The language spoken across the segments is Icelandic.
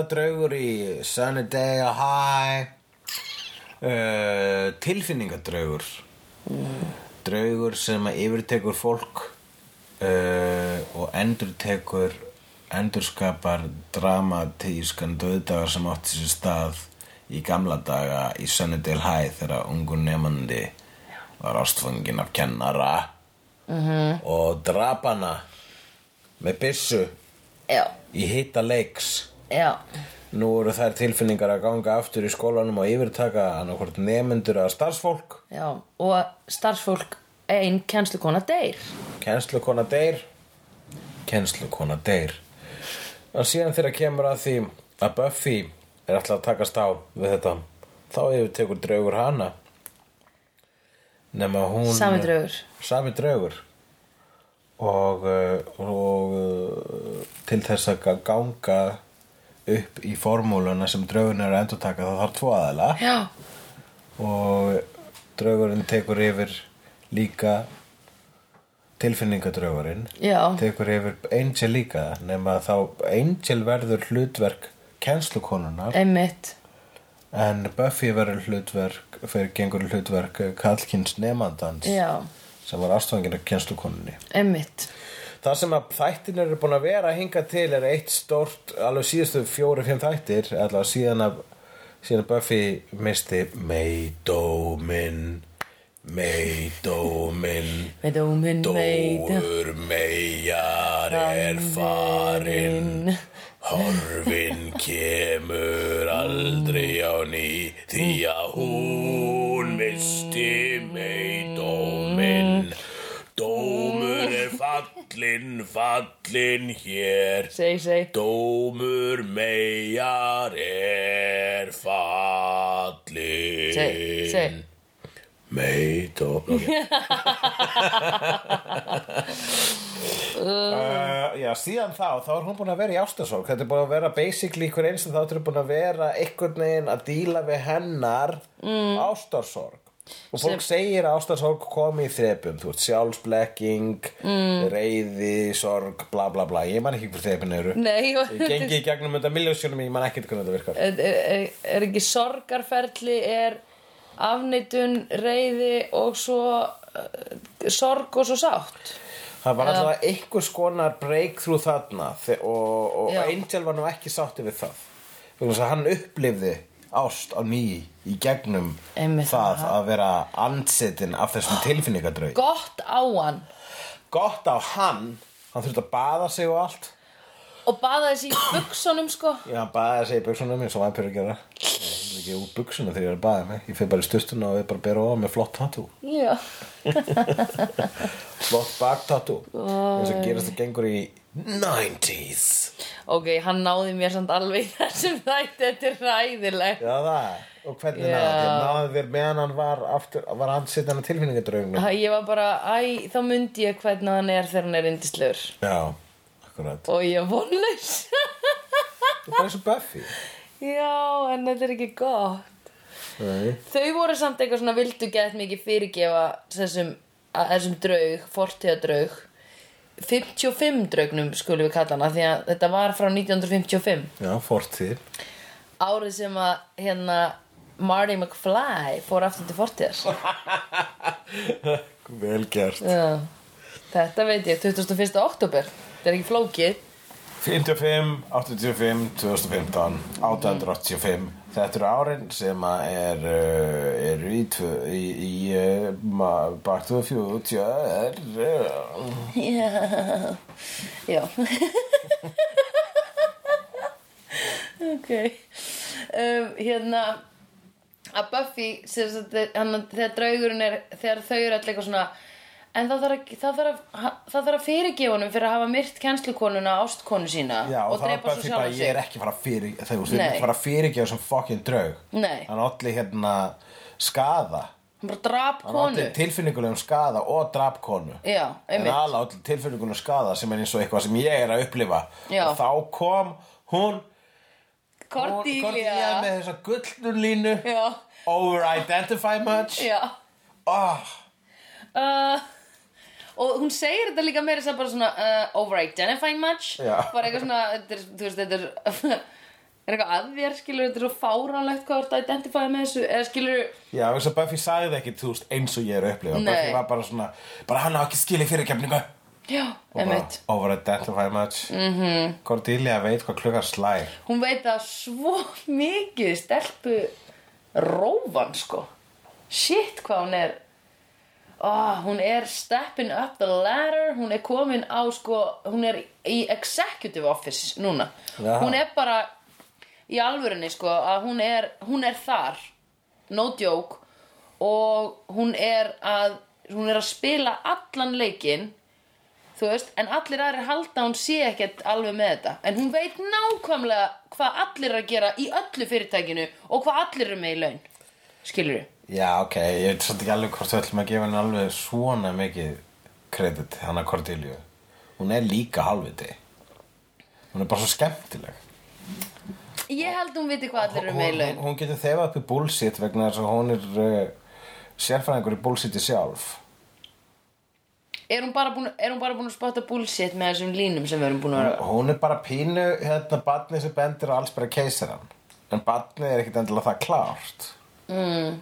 Var ærsla draugur í Sunny Day High uh, Tilfinningadraugur Draugur sem yfirtekur fólk uh, og endurtekur endurskapar dramatískan döðdagar sem átti sér stað í gamla daga í Sunnydale High þegar ungur nefandi var ástfangin af kennara. -hmm. og drapana með byssu Já, í hita leiks já, nú eru þær tilfinningar að ganga aftur í skólanum og yfirtaka annarkvort nefnendur að starfsfólk. Já Og starfsfólk ein kennslukona deyr. Kennslukona deyr. Kennslukona deyr. Og síðan þegar kemur að því að Buffy er alltaf að takast á við þetta þá yfirtekur draugur hana. Nema hún Sami draugur. sami draugur. Og, uh, og uh, til þess að ga- ganga upp í formúluna sem draugurinn er að endurtaka það þarf tvo aðila. Já, og draugurinn tekur yfir líka tilfinningadraugurinn tekur yfir Angel líka nema þá Angel verður hlutverk kennslukonunar einmitt. En Buffy verður hlutverk fyrir gengur hlutverk Kallkins nefandans Já, sem var ástfangin af kennslukonunni einmitt Það sem að þættin eru búin að vera að hinga til er eitt stórt, alveg síðustu fjóri-fimm þættir, allavega síðan að, síðan að Buffy misti Með dóminn meita dóur mejar er farinn, horfin kemur aldrei á ný, því að hún misti meidóminn. Dómur er fallinn, fallinn hér. Seg, seg Dómur megar er fallinn Seg, seg Meit og okay. uh, Já, síðan þá þá er hún búin að vera í ástasorg Þetta er búin að vera basically hver eins og þá er búin að vera einhvern veginn að díla við hennar mm. ástarsorg og fólk segir að ástarsorg komi í þrepum þú veist sjálfsblekking mm. reyði, sorg, bla bla bla. Ég man ekki hver þrepin eru. Nei, og ég gengi í gegnum þetta miljósjónum ég man ekki hvernig þetta virkar. Er, er, er ekki sorgarferli er afneitun, reyði og svo uh, sorg og svo sátt? Það var alltaf einhvers konar breakthrough þarna og, og. Angel var nú ekki sátti við það. Hann upplifði ást á ný í gegnum Einmitt það það. að vera ansettin af þessum tilfinningadraug Gott á hann. Gott á hann, hann þurfti að baða sig og allt. Og baða þessi í buksunum sko. Já, hann baða sig í buksunum eins og vampir að gera. Ég er ekki úr buksunum þegar ég er að baða mig. Ég fyrir bara í stustuna og ég bara bera á með flott tattoo. Já, Flott baktattoo. Eins og gerast það gengur í 90s ok, hann náði mér samt alveg þessum þætti, þetta er ræðilegt Já það, og hvernig Já. náði þér? Náði þér meðan hann var aftur, var hann sitt hann að tilfinningadraugnum? Ha, Ég var bara, æ, þá myndi ég hvernig hann er þegar hann er indislegur Já, akkurat. Og ég er vonlaus. Það er bara eins og Buffy. Já, en þetta er ekki gott. Nei. Þau voru samt eitthvað svona vildu gett mikið fyrirgefa þessum, að, þessum draug, fortíðadraug 55 draugnum skulum við kalla hana því að þetta var frá 1955 Já, fortíð. Árið sem að hérna Marty McFly fór aftur til fortíðar. Vel gert. Já, þetta veit ég, 21. oktober þetta er ekki flókið 55, 85, 2015 885 Þetta eru árin sem er, uh, er í, í, í Future uh, Já Já. Ok. Um, Hérna að Buffy þegar draugurinn er þegar þau eru allir eitthvað svona en það þarf, þarf að, þarf að fyrirgefa honum fyrir að hafa myrt kennslukonuna ástkonu sína Já, og, og drepa svo sjálf ég er sig. ekki fara að fyrir þegar þú veist, ég er ekki fara að fyrirgefa sem fucking draug Nei. hann allir hérna skada hann bara drap hann konu. allir tilfinningulegum skada og drap konu. Já, en einmitt. Allir tilfinningulegum skada sem er eins og eitthvað sem ég er að upplifa. Já. og þá kom hún hún- Cordelia með þessa gullnur línu Já, over identify much. Já. Oh, uh, og hún segir þetta líka meira sem bara svona uh, over identify much bara eitthvað svona þetta er, þú veist þetta er er eitthvað að þér skilur þetta er svo fáránlegt hvað þú ert að identify með þessu eða skilur já, þess að Buffy sagði ekki þú veist, eins og ég er að upplifa. Nei. Buffy var bara svona, bara hann á ekki skilið fyrirkefningu já, og bara over identify much. Mm Mhm. -hmm. Cordelia veit hvað klukkar slær. Hún veit það svo mikið stelpu rófan sko. Shit hvað hún er oh, hún er stepping up the ladder. Hún er komin á sko hún er í executive office núna. Já. hún er bara í alvörinni sko að hún er, hún er þar. No joke. Og hún er að hún er að spila allan leikinn þú veist, en allir aðrir halda hún sé ekkert alveg með þetta. En hún veit nákvæmlega hvað allir er að gera í öllu fyrirtækinu og hvað allir eru með í laun. Skilur Já, ok, ég veit svolítið ekki alveg hvort við ætlum að gefa henni alveg svona mikið kredit hana Cordelia. Hún er líka halviti Hún er bara svo skemmtileg. Ég held hún viti hvað allir eru með í hún, getur þefað upp í bullshit vegna þess að hún er uh, sérfræðingur í bullshiti sjálf. Er hún bara búin, er hún bara búin að spotta bullshit með þessum línum sem við erum búin að vera? Hún er bara pínu hérna badni sem bendir alls bara keisaran En badni er ekkit endilega það klárt. Mm.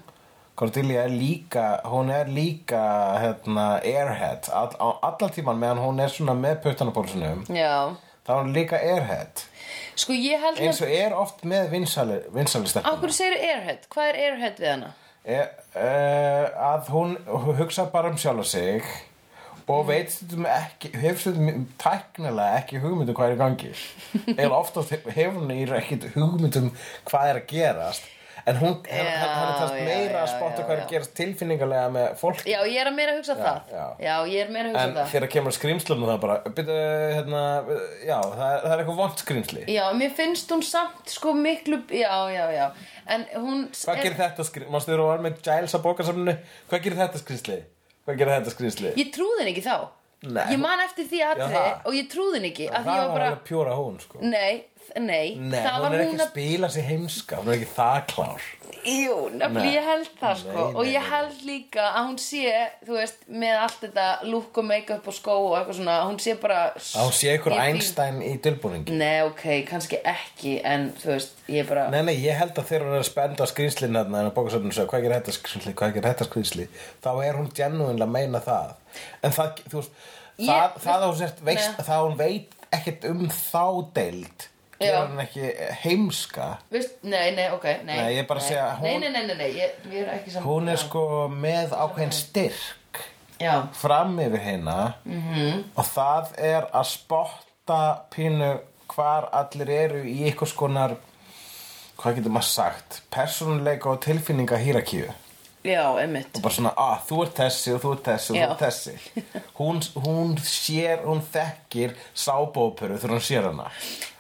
Cordelia er líka, hún er líka hérna airhead all, á allan tíman meðan hún er svona með puttanabólsunum já, þá er hún líka airhead sko ég held eins og er oft með vinsali, vinsali Akkur segir airhead, hvað er airhead við hana? e, uh, að hún hugsa bara um sjálfa sig og veit stundum ekki hefur stundum tæknilega ekki hugmyndum hvað er í gangi eða oftast hefur hún í ekkit hugmyndum hvað er að gerast en hún tast já, meira að já, spotta já, hvað er já. að gerast tilfinningarlega með fólk Já, ég er að meira að hugsa það já. já, ég er meira að hugsa en það þegar kemur skrýmslum það bara byrju, hérna, já, það er, það er eitthvað vond skrýmsli Já, mér finnst hún samt sko miklu Já, já, já En hún Hvað gerir þetta skrýmsli? Mástu þér að vera með Giles á bókasamninu? Hvað gerir þetta skrýmsli? Hvað gerir þetta skrýmsli? Ég trúði henni ekki þá Nei. Ég man eftir því aðri Já. Og ég trúði henni ekki að Það var bara pjóra hún sko Nei, nei, Nei, það hún var er ekki hún að spila sig heimska Hún er ekki það klár Jú, nefnilega Nei. ég held það sko Nei, Og nei, ég nei. held líka að hún sé Þú veist, með allt þetta Look og make-up og skó og eitthvað svona Hún sé bara Að hún sé ykkur ég fíl- Einstein í dulbúningi Nei, ok, kannski ekki En þú veist, ég bara Nei, nei, ég held að þegar hún er að spenda skrýmslinn hérna en á bókasöfnum segja hvað gerir þetta skrýmsli, hvað gerir þetta skrýmsli þá er hún genuinlega að meina það en það, þú veist Ég- það, það að hún sért veist, Nei. það að hún veit ekkert um þá deild Gerir hún ekki heimska? Veist, nei, nei, ok, nei. Nei, ég er bara að segja, hún- Nei, nei, nei, ég, ég er ekki saman hún er sko með ákveðin styrk Já, fram yfir hérna -hmm. og það er að spotta pínu hvar allir eru í ykkur skonar hvað getur maður sagt persónuleika og tilfinninga hýrakíu já, einmitt. Og bara svona, að þú ert þessi og þú ert þessi og Já. þú ert þessi. Hún, hún sér, hún þekkir sábóperu þegar hún sér hana.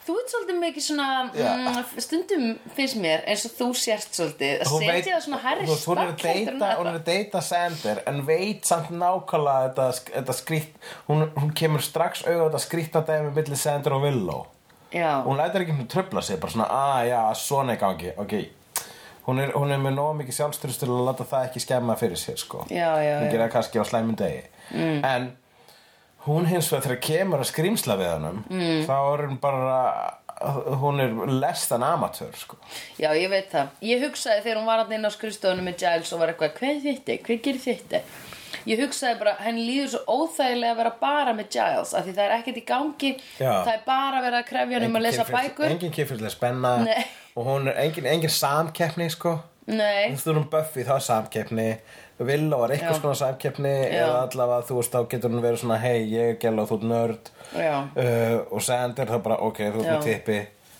Þú ert svolítið mikið svona Já. mm, Stundum finnst mér eins og þú sért svolítið Að Hún veit- setja það svona hærri þú hún er að en deyta, hún er að deyta Sander en veit samt nákvæmlega þetta, þetta skrýtt, hún, hún kemur strax auðvitað þetta skrýtta dæmi milli Sander og Willow. Já, hún lætur ekki hún tröfla sig bara svona, að já, svona er gangi ok, hún er, hún er með nóg mikið sjálfstyrst til að láta það ekki skemma fyrir sér sko, Já, já, hún gera kannski á slæmum degi mm. en hún hins vegar þegar kemur að skrýmsla við hannum mm. þá er hún bara hún er less than amatör sko. já, ég veit það Ég hugsaði þegar hún var hann inn á skrifstofunum með Giles og var eitthvað, hvað þetta, hvað gerir þetta Ég hugsaði bara, henni líður svo óþægilega að vera bara með Giles af því það er ekkert í gangi Já. það er bara verið að krefja hann um að lesa bækur engin kynfyrslega spenna Nei. Og hún er engin, engin samkeppni sko. Nei, þú erum Buffy þá er samkeppni. Willow er eitthvað svona samkeppni eða allavega þú veist þá getur hún verið svona hei ég er gæla og þú ert nörd. Uh, og Sander þá bara ok þú með tippi.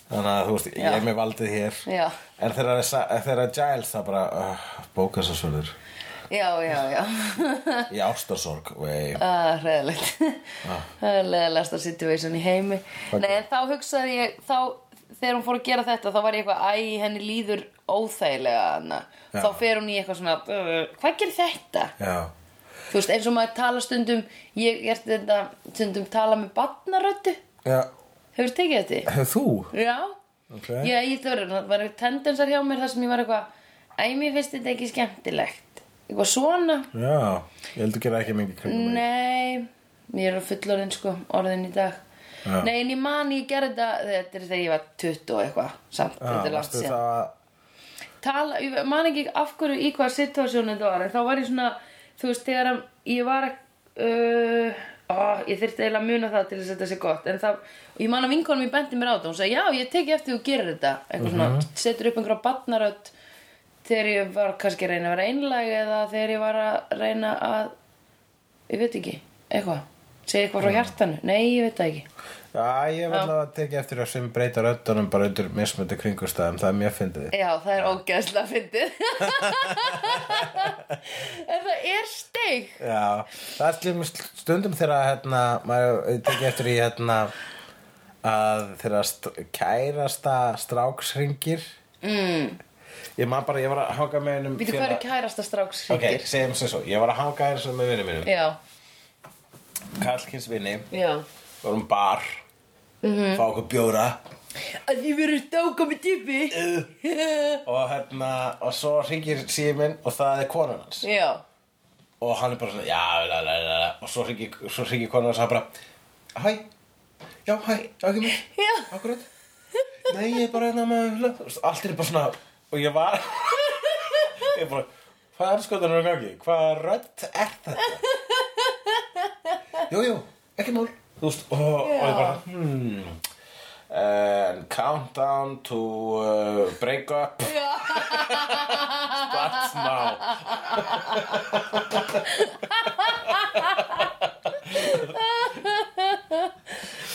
Þannig að þú veist, ég er með valdið hér. Já, En þegar, þegar Giles það bara uh, Bókasasvörður já, já, já. Í ástarsorg. Ah, hræðilegt. Það er leðalegasta situation í heimi. Nei, en þá hugsaði ég þá, þegar hún fór að gera þetta þá var ég eitthvað, æ, henni líður óþægilega þá fer hún í eitthvað svona hvað gerir þetta? Já, Þú veist, eins og maður tala stundum ég er þetta, stundum tala með barnaröddu. Já. Hefur tekið þetta? Hefur þú? Já. Ok. Já, ég það var, var tendensar hjá mér þar sem ég var eitthvað Æ, mér finnst þetta ekki skemmtilegt. Eitthvað svona. Já, ég heldur gera ekki mikið kringum Nei, ég er fullorðin sko, orðin í dag Já. Nei, en ég man ég gerði þetta Þetta er þegar ég var 20 og eitthvað Samt, Já, þetta er langt síðan. það Tala, Ég man ekki af hverju í hvað situasjónu þetta var En þá var ég svona, þú veist, þegar ég var uh, ó, Ég þyrfti eiginlega að muna það til þess að þetta sé gott En það, ég man að vinkonum ég bendi mér á þetta Hún sagði, já, ég teki eftir þú gerir þetta. Eitthvað svona, setur upp einhverja barnarödd Þegar ég var kannski að reyna að vera einlæg Eða þegar ég var að reyna að Ég veit ekki, eitthvað Segja eitthvað frá hjartanu, nei, ég veit það ekki. Já, ég vil að tekja eftir að sem breyta röddunum bara undir mismöndi kringustæðum, það er mjög fyndið. Já, það er ógeðslega fyndið. En það er steik. Já, það er slum stundum þegar hérna, maður tekja eftir í hérna að þegar st kærasta stráksringir mm. Ég man bara, ég var að hanga með einum Býtu hvað eru kærasta stráks Ok, segjum sem svo, ég var að hanga eins og með vinnum mínum. Já, Kallkins vinni, já. Vorum bar. Fá okkur bjóra. Að því verður með typi og hérna, og svo hringir síminn og það er konan hans. Já, og hann er bara svona, já, la, la, la, og svo hringir konan hans og hann bara hæ, já, hæ, ekki mér já. Akkurat, nei, ég er bara hérna með allt er bara svona, og ég var ég er bara hvað er skoðan að gangi, hvað rödd er þetta jú, jú, ekki mál. Þú veist, og, og ég bara hmm. And countdown to uh, break up. Starts now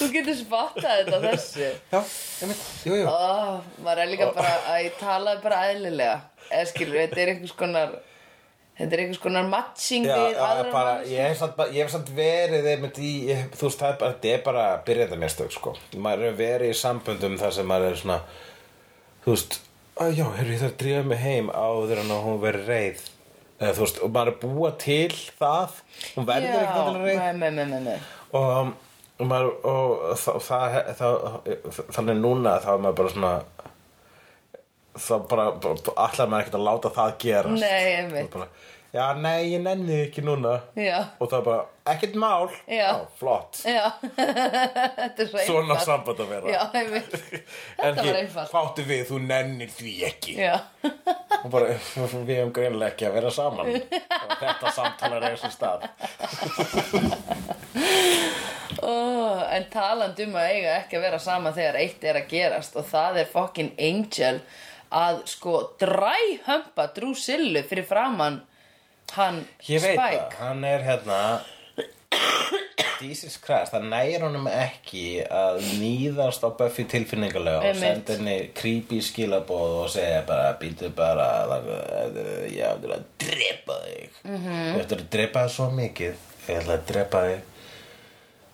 þú getur spottað þetta þessu. Já, einmitt, jú, jú. Ó, maður er líka bara að ég talaði bara eðlilega. Eða skilur, þetta er einhvers konar Þetta er einhvers konar matching Já, við aðra bara, manneskju. ég hef samt, ég hef samt verið í, ég, þú veist, það er er bara byrjaðarmestök, sko. Maður er verið í samböndum þar sem maður er svona, þú veist, að já, heyrðu, ég þarf að drífa mig heim áður en hún verið reið. Eða, veist, og maður er búa til það, hún verður til að reið. Nei, nei, nei, nei, nei Og, og maður, og það, það, það, þannig núna þá er maður bara svona, þá bara, bara allar maður ekkert að láta það gerast. Nei. Og bara, Já, nei, ég nenni ekki núna. Já, Og það er bara, ekkert mál. Já. flott. Já. Þetta er svo Svona einfalt. samband að vera. Já, einmitt. Þetta var einfalt. Hváttu við, þú nennir því ekki. Já, Og bara, við hefum greinlega ekki að vera saman. Og þetta samtalar er þessi stað. Oh, en talandi um að eiga ekki að vera sama þegar eitt er að gerast og það er fucking Angel að sko dræhömpa Drusillu fyrir framann hann Ég veit Spike það, hann er hérna Jesus Christ, það nægir honum ekki að nýðast á Buffy tilfinningulega og senda henni creepy skilaboð og segja bara, býtu bara ég ætla að drepa þig mm Mhm. -hmm. ég ætla að drepa þig svo mikið ég ætla að drepa þig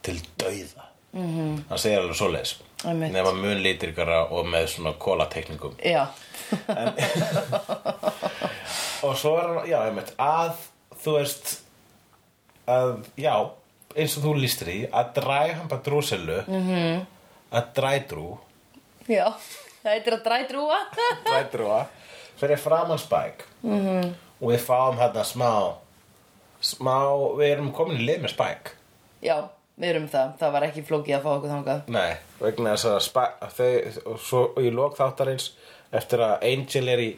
til dauða mm -hmm. hann segir alveg svoleiðis Mhm. Nema mun lítirgara og með svona kólatekningum og svo er hann, já, einmitt, að þú veist að, já, eins og þú lístir í að dræ hann bara drúsellu -hmm. Að drædrú. Já Það heitir að drædrúa. Drædrúa fyrir framan spæk -hmm. Mhm. og við fáum hérna smá smá, við erum komin í lið með spæk Já, við erum það Það var ekki flókið að fá okkur þangað nei, vegna þess að þau, og svo í lok þáttarins eftir að Angel er í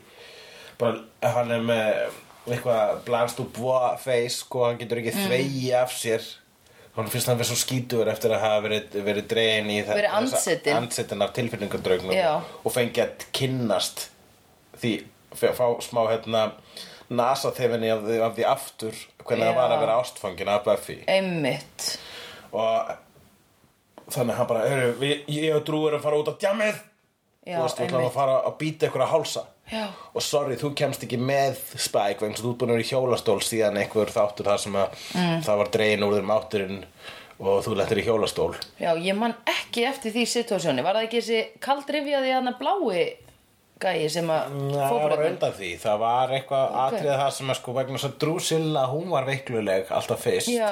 bara, hann er með eitthvað blanst og búa face sko, hann getur ekki mm. þvegi af sér hann finnst hann verið svo skítur eftir að hafa verið, verið dregin í þe- Verið þessa- andsetin. andsetin af tilfinningadraugnum Já. og fengi að kynnast því, f- fá smá hérna nasa þefinni af, af því aftur hvernig það var að vera ástfangin af Buffy Einmitt og þannig hann bara, heyrðu, við- ég og Drú erum að fara út á djamið Já, þú veist, ætlar einmitt. að fara að býta ykkur að hálsa Já. og sorry, þú kemst ekki með Spike vegna að þú ert búin að vera í hjólastól síðan einhver þáttur þar sem að Mm. það var dregin úr þeim átturinn og þú lettir í hjólastól Já, ég man ekki eftir því situasjóni Var það ekki þessi kaldrifjaði hann blái gæi sem að það var undan því, það var eitthvað atrið það sem að sko vegna þess að Drusilla hún var veikluleg alltaf fyrst. Já.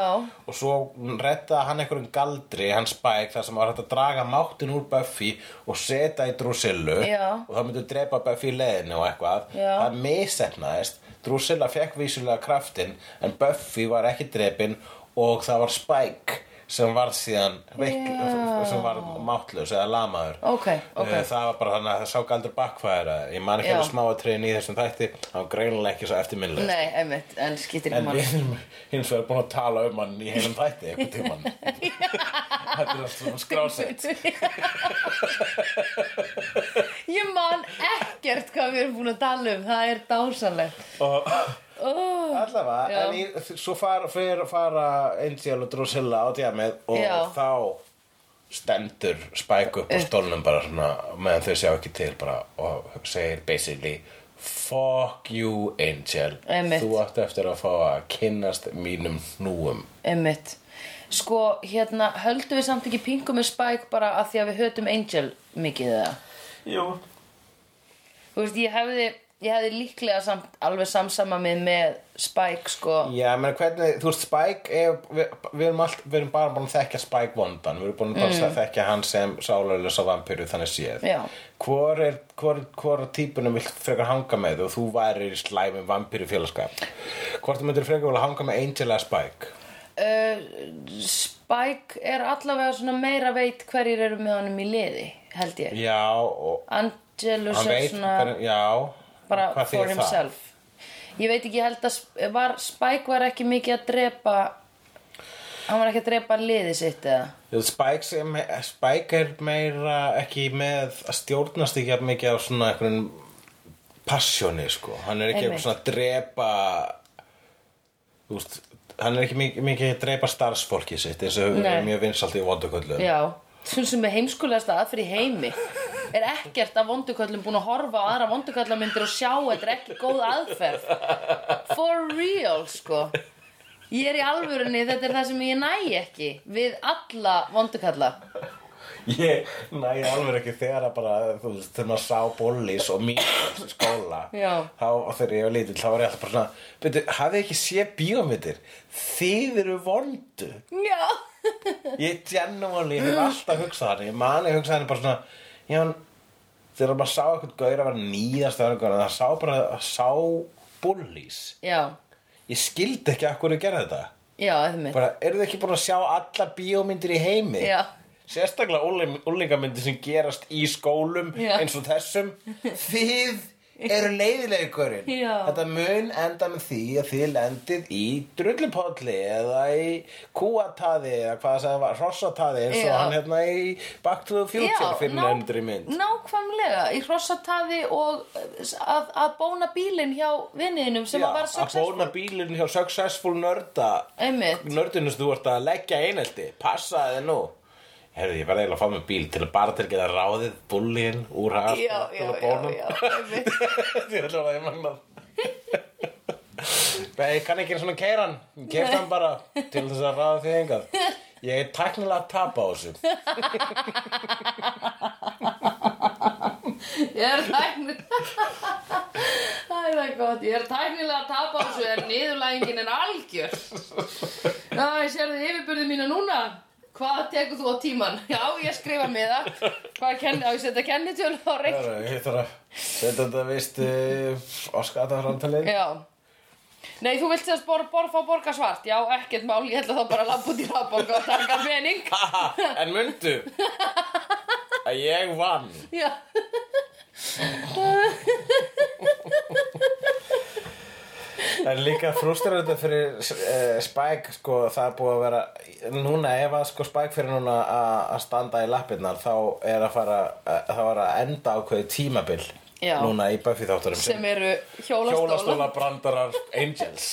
og svo redda hann einhverjum galdri hann Spike þar sem var hægt að draga máttin úr Buffy og setja í Drusillu Já. og það myndi drepa Buffy í leiðinu og eitthvað. Já. það misefnaðist Drusilla fekk vísulega kraftin en Buffy var ekki drepin og það var Spike sem var síðan veik, Já. sem var máttlaus eða lamaður. Ok, ok. Eh, það var bara þannig að það sá galdur bakkvæðara ég man ekki alveg smáatriðin í þessum þætti hann var greinilega ekki svo eftirminnileg Nei, einmitt, en skiptir en ekki mann erum hins vegar búin að tala um hann í heilum þætti einhvern tímann. Þetta er allt svona skrásett Ég man ekkert hvað við erum búin að tala um Það er dásanlegt og oh. allavega en í, svo fara, fara, fara Angel og Drusilla á djamið og Já. þá stendur Spike upp á stólnum bara svona meðan þau sjá ekki til bara og segir basically fuck you Angel Einmitt. þú átt eftir að fá að kynnast mínum hnúum Einmitt Sko, hérna, höldum við samt ekki pingu með Spike bara að því að við hötum Angel mikið eða? Jú. Þú veist, ég hefði, ég hefði líklega samt alveg samsama mig með Spike, sko. Já, menn hvernig, þú veist, Spike er, við, við, erum allt, við erum bara búin að þekkja Spike vondan. Við erum búin að mm. þekkja hann sem sálarlösa vampíru þannig séð. Já. Hvor er, hvor, hvor típunum vilt frekar hanga með og þú væri í slæmum vampíru félagskap Hvort þú myndir frekar vilja hanga með Angel eða Spike uh, Spike er allavega svona meira veit hverjir eru með honum í liði, held ég Já, Angelus er svona hver, Já, bara for þýðir það? himself Ég veit ekki, held að var, Spike var ekki mikið að drepa Hann var ekki að drepa liðið sitt eða Spike, sem, Spike er meira ekki með að stjórnast ekki mikið á svona einhverjum passjóni sko. hann er ekki eitthvað svona að drepa þú veist hann er ekki mikið, mikið að drepa starfsfólki sitt eins og Nei. mjög vinsalt í vonduköllum. Já, svona sem er heimskulegasta aðferð í heimi. Er ekkert af vonduköllum búin að horfa á aðra vondukallamyndir og sjá að þetta er ekki góð aðferð? For real, sko. Ég er í alvörunni, þetta er það sem ég næ ekki Við alla vondukalla ég næði alveg ekki þegar að bara þú veist, þegar maður sá bóllis og mýs í skóla Já. þá og þegar ég var lítill þá var ég alltaf bara svona betur, hafið ekki séð bíómyndir? Þið eru vondu. Já. Ég genuinely hef alltaf hugsað hann Ég mani hugsaði hann bara svona Já, Þegar maður sá eitthvað gaur að vera nýðast eða eitthvað Það sá bara, sá bullís Já, Ég skildi ekki að hverju gera þetta. Já, Bara, eru þið ekki búin að sjá allar bíómyndir í heimi? Já. Sérstaklega úling- úlingamyndir sem gerast í skólum Já. eins og þessum. Þið eru leiðilegurinn. Þetta mun enda með því að þið lendið í drullupolli eða í kúataði eða hvað það sagði var, hrossataði eins og hann hérna í Back to the Future fyrir nefndri mynd. Nákvæmlega, í hrossataði og að, að bóna bílinn hjá vinniðinum sem Já, að var að successful. bóna bílinn hjá Successful Nörda. Nördinu sem þú ert að leggja einelti. Passaði nú Herði, ég verði eiginlega að fá mig bíl til að bara til að geta ráðið bullin úr hans Já, já, já, já, Ég ætla að það er magnað Nei, ég kann ekki einu svona keiran Ég keirst hann bara til þess að ráða því engað Ég er tæknilega að tapa á þessu. Ég er tækni Það er gott. Ég er tæknilega að tapa á þessu en niðurlægingin er algjör. Já, ég sér þið yfirbyrði mína núna Hvað tekur þú á tíman? Já, ég skrifa með það Hvað kenni, á ég setja kennitölu á reik Herra, Ég þarf að setja þetta vist uh, Óskata framtalið Já. Nei, þú vilt þess bor, bor, fá borga svart Já, ekkert mál, ég ætla þá bara að labba út í rafbók og taka pening. En mundu að ég vann. Já En líka frústrarandi fyrir uh, Spike sko það er búið að vera núna ef að sko Spike fyrir núna að að standa í lappirnar þá er að fara uh, þá er að enda ákveði tímabil Já. núna í Buffy þátturum Sem eru hjólastóla brandarar Angels.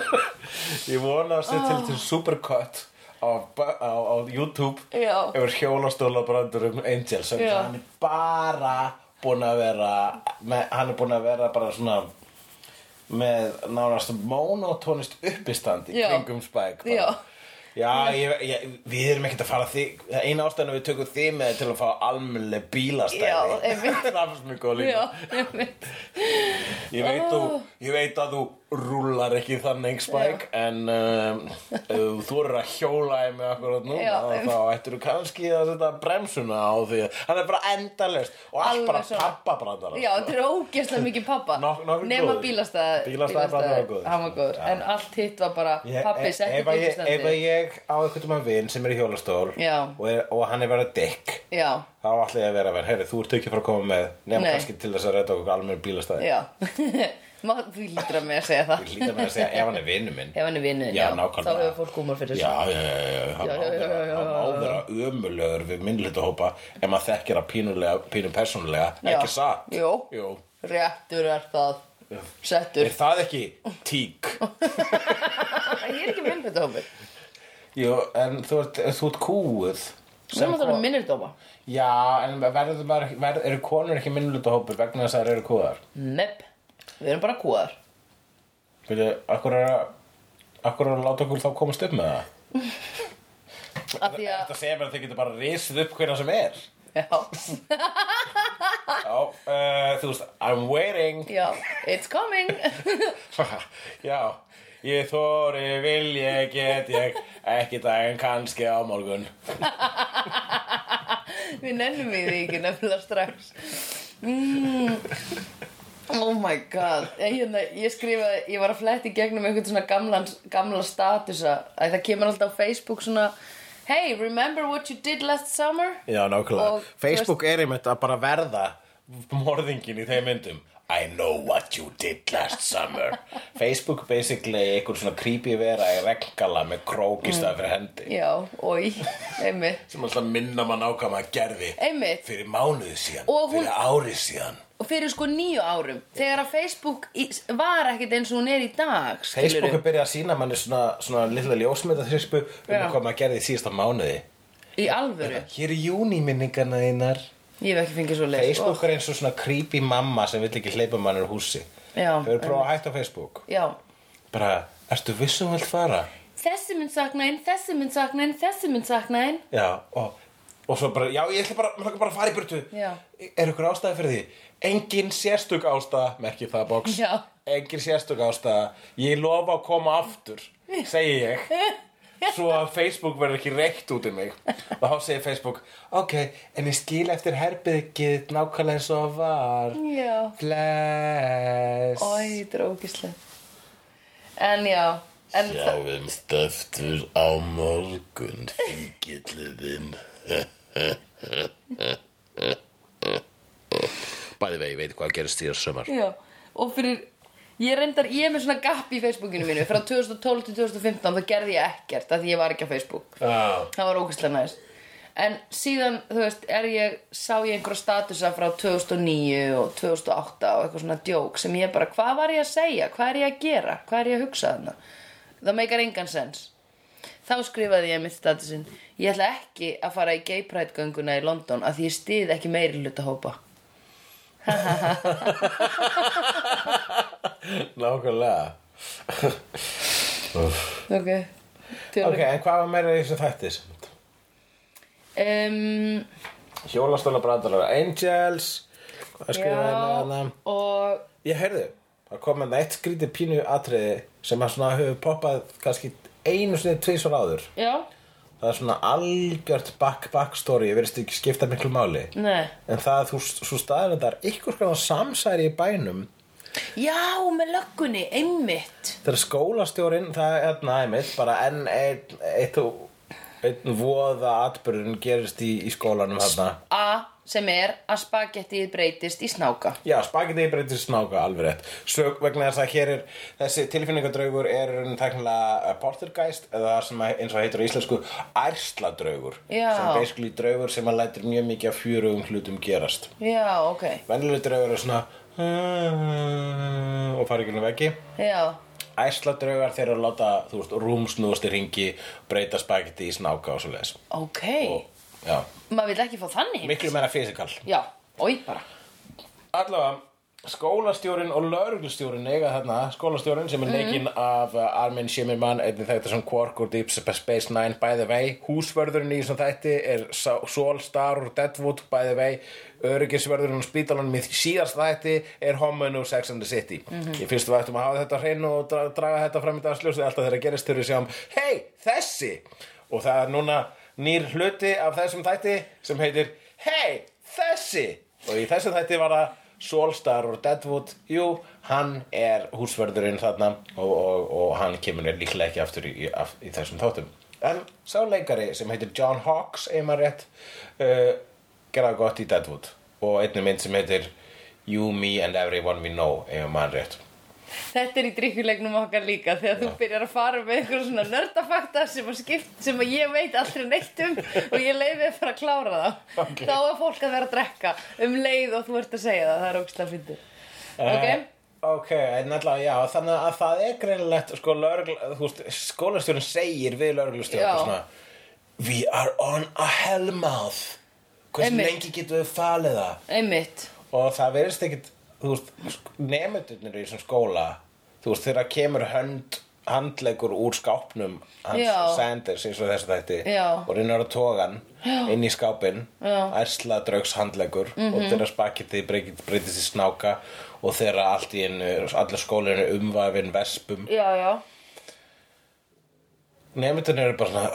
Ég vona að sé til til supercut á, á, á YouTube Já. yfir hjólastóla brandurum Angel sem hann er bara búinn að vera með, hann er búinn að vera bara svona með nánast monotónist uppistand í Já. kringum Spike bara. Já. Já, ég, ég, við erum ekkert að fara því eina ástæðan við tökum þið með til að fá almennileg bílastæði Já, einmitt. mér góð líka Já, einmitt. Ég veit, þú, ég veit að þú rúlar ekki þannig Spike en um, þú eru að hjóla í mig akkurat Já, þá ættir þú kannski að setja bremsuna á því. Að hann er bara endalist og allt bara svona. pappabrandara Já, þetta er ógeðslega mikið pappa. Nema bílastæð. Hann var góður. En allt hitt var bara Ég- Pappi setti að ég, ef að ég á eitthvað um að vin sem er í hjólastól og, er, og hann er verið dick Já, þá ætla ég að vera að vera, heyrðu, þú ert ekki frá að koma með nema Nei. kannski til þess að redda okkur almenn bílastæði. Já. Þú lítur að mig að segja það. Ég hlýta með að segja ef hann er vinnu minn. Ef hann er vinnu Já. Þá hefur fólk húmor fyrir þessu. Já, já, já, hann já, vera ömulegur við minnlutahópa ef maður þekkir að pínulega, pínu persónulega, ekki satt? Jú. Réttur er það. Settur. Er það ekki tík? Ég er ekki minn þetta hópur Jú, en þú ert, þú erum að tala um minnir dóma Já, en verður bara, verður, eru konur ekki minnlutahópur vegna þess að þær eru kúðar? Nepp Við erum bara kúðar Veitu, akkur er að Akkur er að láta okkur þá komast upp með það? Þetta segir mér að þið getur bara risið upp hverja sem er. Já, Já, uh, þú veist, I'm waiting. Já, it's coming. Já, ég þóri, vil ég, get ég Ekki dag en kannski á morgun Við nennum í því ekki nefnilega strax mm. Oh my god ég, hérna, ég skrifaði, ég var að fletti gegnum einhvern svona gamlan, gamla statusa að það kemur alltaf á Facebook svona Hey, remember what you did last summer? Já, nákvæmlega Facebook er einmitt að bara verða morðingin í þeim myndum I know what you did last summer. Facebook basically er einhver svona creepy vera í regngala með krók í stað fyrir hendi. Já, oi, einmitt. Sem alltaf minna mann á hvað maður gerði Einmitt. fyrir mánuði síðan, Og hún- fyrir árið síðan. Og fyrir sko nýju árum Þegar að Facebook í, var ekkert eins og hún er í dag skilurðu. Facebook er byrjað að sína manni svona, svona lilla ljósmynda þrispu um Já. hvað maður gerði í síðasta mánuði. Í alvöru? Hér er júniminningarna þínar Ég hef ekki fengið svo leið Facebook er eins og svona creepy mamma sem vill ekki hleypa mann úr húsi. Já, Hefur prófað að hætta á Facebook. Já. Bara, ertu vissum vilt fara? Þessi mynd sakna einn, þessi mynd sakna einn, þessi mynd sakna einn. Já, og, og svo bara, já, ég ætla bara, mér langar bara að fara í burtu. Já. Er ykkur ástæði fyrir því? Engin sérstök ástæða, merki það box. Já. Engin sérstök ástæða. Ég lofa að koma aftur, segi ég Svo að Facebook verður ekki reitt út í mig. Og þá segir Facebook Ok, en ég skil eftir herbyggið nákvæmlega eins og var. Já. Bless. Ói, þetta er ógislega En já En Sjáumst eftir á morgun, fingilliðinn. Bæði vegi, veit hvað gerist því að sömar. já Og fyrir Ég reyndar, ég er með svona gap í Facebookinu mínu Frá 2012 til 2015 þá gerði ég ekkert af Því ég var ekki á Facebook Já. Það var ógislega næst En síðan, þú veist, er ég Sá ég einhverja statusa frá 2009 og 2008 og eitthvað svona djók Sem ég bara, hvað var ég að segja? Hvað er ég að gera? Hvað er ég að hugsa þarna? Það meikar engan sens Þá skrifaði ég mitt statusinn Ég ætla ekki að fara í gay pride gönguna í London Af því ég stið ekki meiri hluta hópa Nákvæmlega. Ok Ok, en hvað var meira í þessu þættis? um, Hjólastóla brandalara Angels. Hvað skrifaði Já, hana? og Ég heyrðu, það kom með eitt skrítið pínu atriði sem að svona hefur poppað kannski einu sinni tvisvar áður. Já, Það er svona algjört back-back-story, ég verðist ekki skipta miklu máli. nei En það að þú, þú staðir þetta er ykkur skoðan samsæri í bænum Já, með löggunni, einmitt þegar skólastjórin, það er hérna einmitt, bara enn einn eitt, einn voða atbyrðun gerist í, í skólanum þarna. A, sem er að spagettið breytist í snáka Já, spagetti breytist snáka alveg rétt. Sök vegna þess að hér er þessi tilfinningadraugur er teknilega portergeist eða það sem eins og heitir á íslensku ærsladraugur. Já. Sem basically draugur sem að lætur mjög mikið af fjörugum hlutum gerast. Já, ok Venjuleg draugur er svona og fara ekki nú veggi. Já, æsladraugar þeir eru að láta, þú veist, rúmsnúast í ringi breyta spagetti í snáka og svo leis Ok, Já, maður vil ekki fá þannig. Miklu meira fysikal. Já, oi bara. Allavega, skólastjórin og lauruglustjórin eiga þarna, skólastjórin sem er leikinn af uh, Armin Shimmerman einnig þetta sem Quark úr Deep Space Nine by the way, húsvörðurinn í þessum þætti er Sol Star úr Deadwood by the way, öryggisvörðurinn og spítalanum í síðast þætti er Homan úr Sex and the City. Ég finnst við ættum að hafa þetta á hreinu og dra draga þetta fram í dagsljósið alltaf þegar gerist þurfi sjáum, hei, þessi! Og það er núna nýr hluti af þessum þætti sem heitir hei, þessi! Og í þessum þætti var það Solstar og Deadwood jú, hann er húsvörðurinn þarna og, og, og hann kemur líklega ekki aftur í, í, af- í þessum þáttum. En sá leikari sem heitir John Hawkes einmar rétt uh, gera gott í Deadwood. Og einnig mynd sem heitir You, Me and Everyone We Know einmar rétt Þetta er í drikkjulegnum okkar líka þegar þú byrjar að fara með einhver svona nördafakta sem að, skipt, sem að ég veit aldrei neitt um og ég leiði að fara að klára það Ok. þá er fólk að vera að drekka um leið og þú ert að segja það, það er ógstlega fyndið Ok, Eh, Ok, en allavega, já, þannig að það er greinilegt, sko, skólastjórinn segir við Já. lögreglustjórn svona, We are on a hellmouth. Einmitt. lengi getum við falið það? einmitt Og það verðist ekkit, þú veist, nemyndurnir í þessum skóla, þú veist, þegar kemur hönd, handleggur úr skápnum hans Já. Sanders eins og þessu þætti Já. og að toga hann inn í skápin ærsla draugs handleggur Mhm. og þeirra spaketti breytist í snáka og þeirra allt í einu allir skólinu umvafin vespum Já, já, nefndunir eru bara svona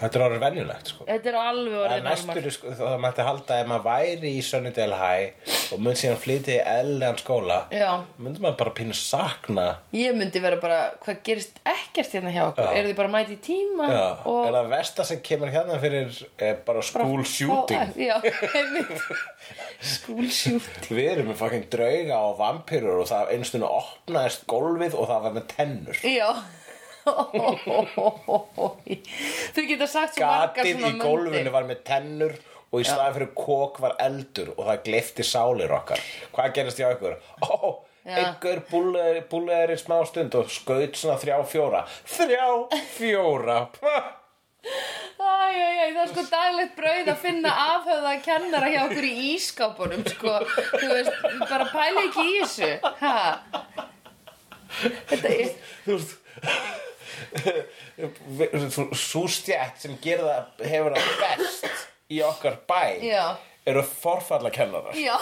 þetta er orðið venjulegt sko. Þetta er alveg er orðið næstur, normal sko, það mætti halda ef maður væri í Sunnydale High og mun síðan flytja í eðlegan skóla Já, myndi maður bara pínu sakna. Ég myndi vera bara, hvað gerist ekkert hérna hjá okkur? Já. Eru þið bara mæti í tíma? Já, og er það versta sem kemur hérna fyrir er bara school shooting? Já, School shooting. Við erum með fucking drauga og vampýrur og það einstunni opnaðist gólfið og það var með tennur. Já Þú geta sagt svo margar Gatið í gólfinu var með tennur og í staðan fyrir kók var eldur og það gleyfti sálir okkar Hvað gerist hjá ykkur? Ó, Já. einhver búlegar í smá stund og skaut svona þrjá fjóra Þrjá fjóra Pah! Æ, æ, æ, það er sko daglegt brauð að finna afhöfða kennara hjá okkur í ískápunum sko, þú veist, bara pæla ekki í þessu ha? Þetta er Þú veist Sú stjætt sem gerða hefur það best í okkar bæ Já. eru forfallakennarar. Já,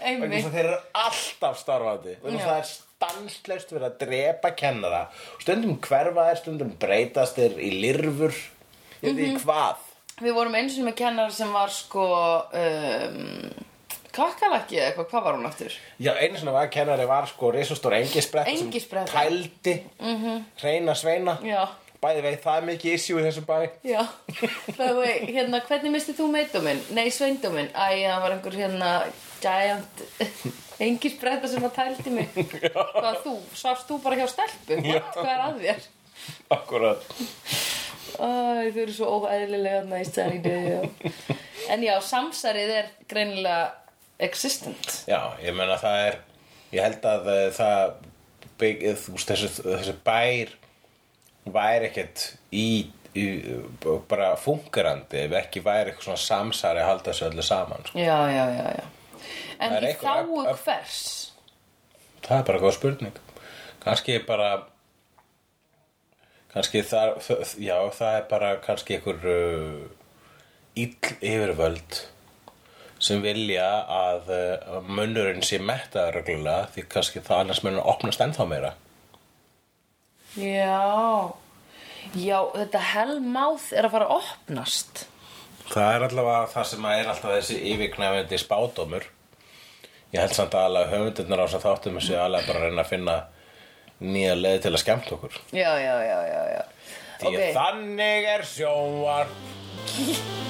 einmitt. Að þeir eru alltaf starfandi. Að það er stanslaust verið að drepa kennara. Stundum hverfa þeir, stundum breytast þeir í lirfur. Ég veit Mhm. ekki hvað. Við vorum einu sinni með kennara sem var sko um, Kakkalakki eða eitthvað, hvað var hún aftur? já, einu svona var kennari var sko risastór engisbrett Engispretta. sem tældi -hmm. hreina sveina Já, bæði veit það er mikið issue í þessum bæ já Það var, hérna, hvernig mistið þú meitdóminn? Nei, sveindóminn Æ, það var einhver hérna giant engisbretta sem að tældi mig Hvað þú? Svafst þú bara hjá stelpum? What? Hvað er að þér? akkurat Æ, þau eru svo óæðilega næstæðar í döðu En já, samsarið er greinilega existent Já, ég meina það er ég held að uh, það bygg, þú veist, þessi, þessi bær væri ekkert í, í bara fungerandi ef ekki væri eitthvað svona samsari að halda þessu öllu saman sko. Já, já, já, já En Það í þáu hvers? það er bara góð spurning kannski bara kannski það já, það er bara kannski einhver uh, ill yfirvöld sem vilja að uh, munnurinn sé mettaður reglulega því kannski það annars munur opnast ennþá meira. Já. Já, þetta hellmouth er að fara að opnast. Það er allavega það sem er alltaf þessi yfirknæfandi spádómur. Ég held samt að alveg höfundirnar á þessum þáttum þessi alveg bara að reyna að finna nýja leið til að skemmta okkur. Já, já, já, já, já. Því að þannig er sjónvar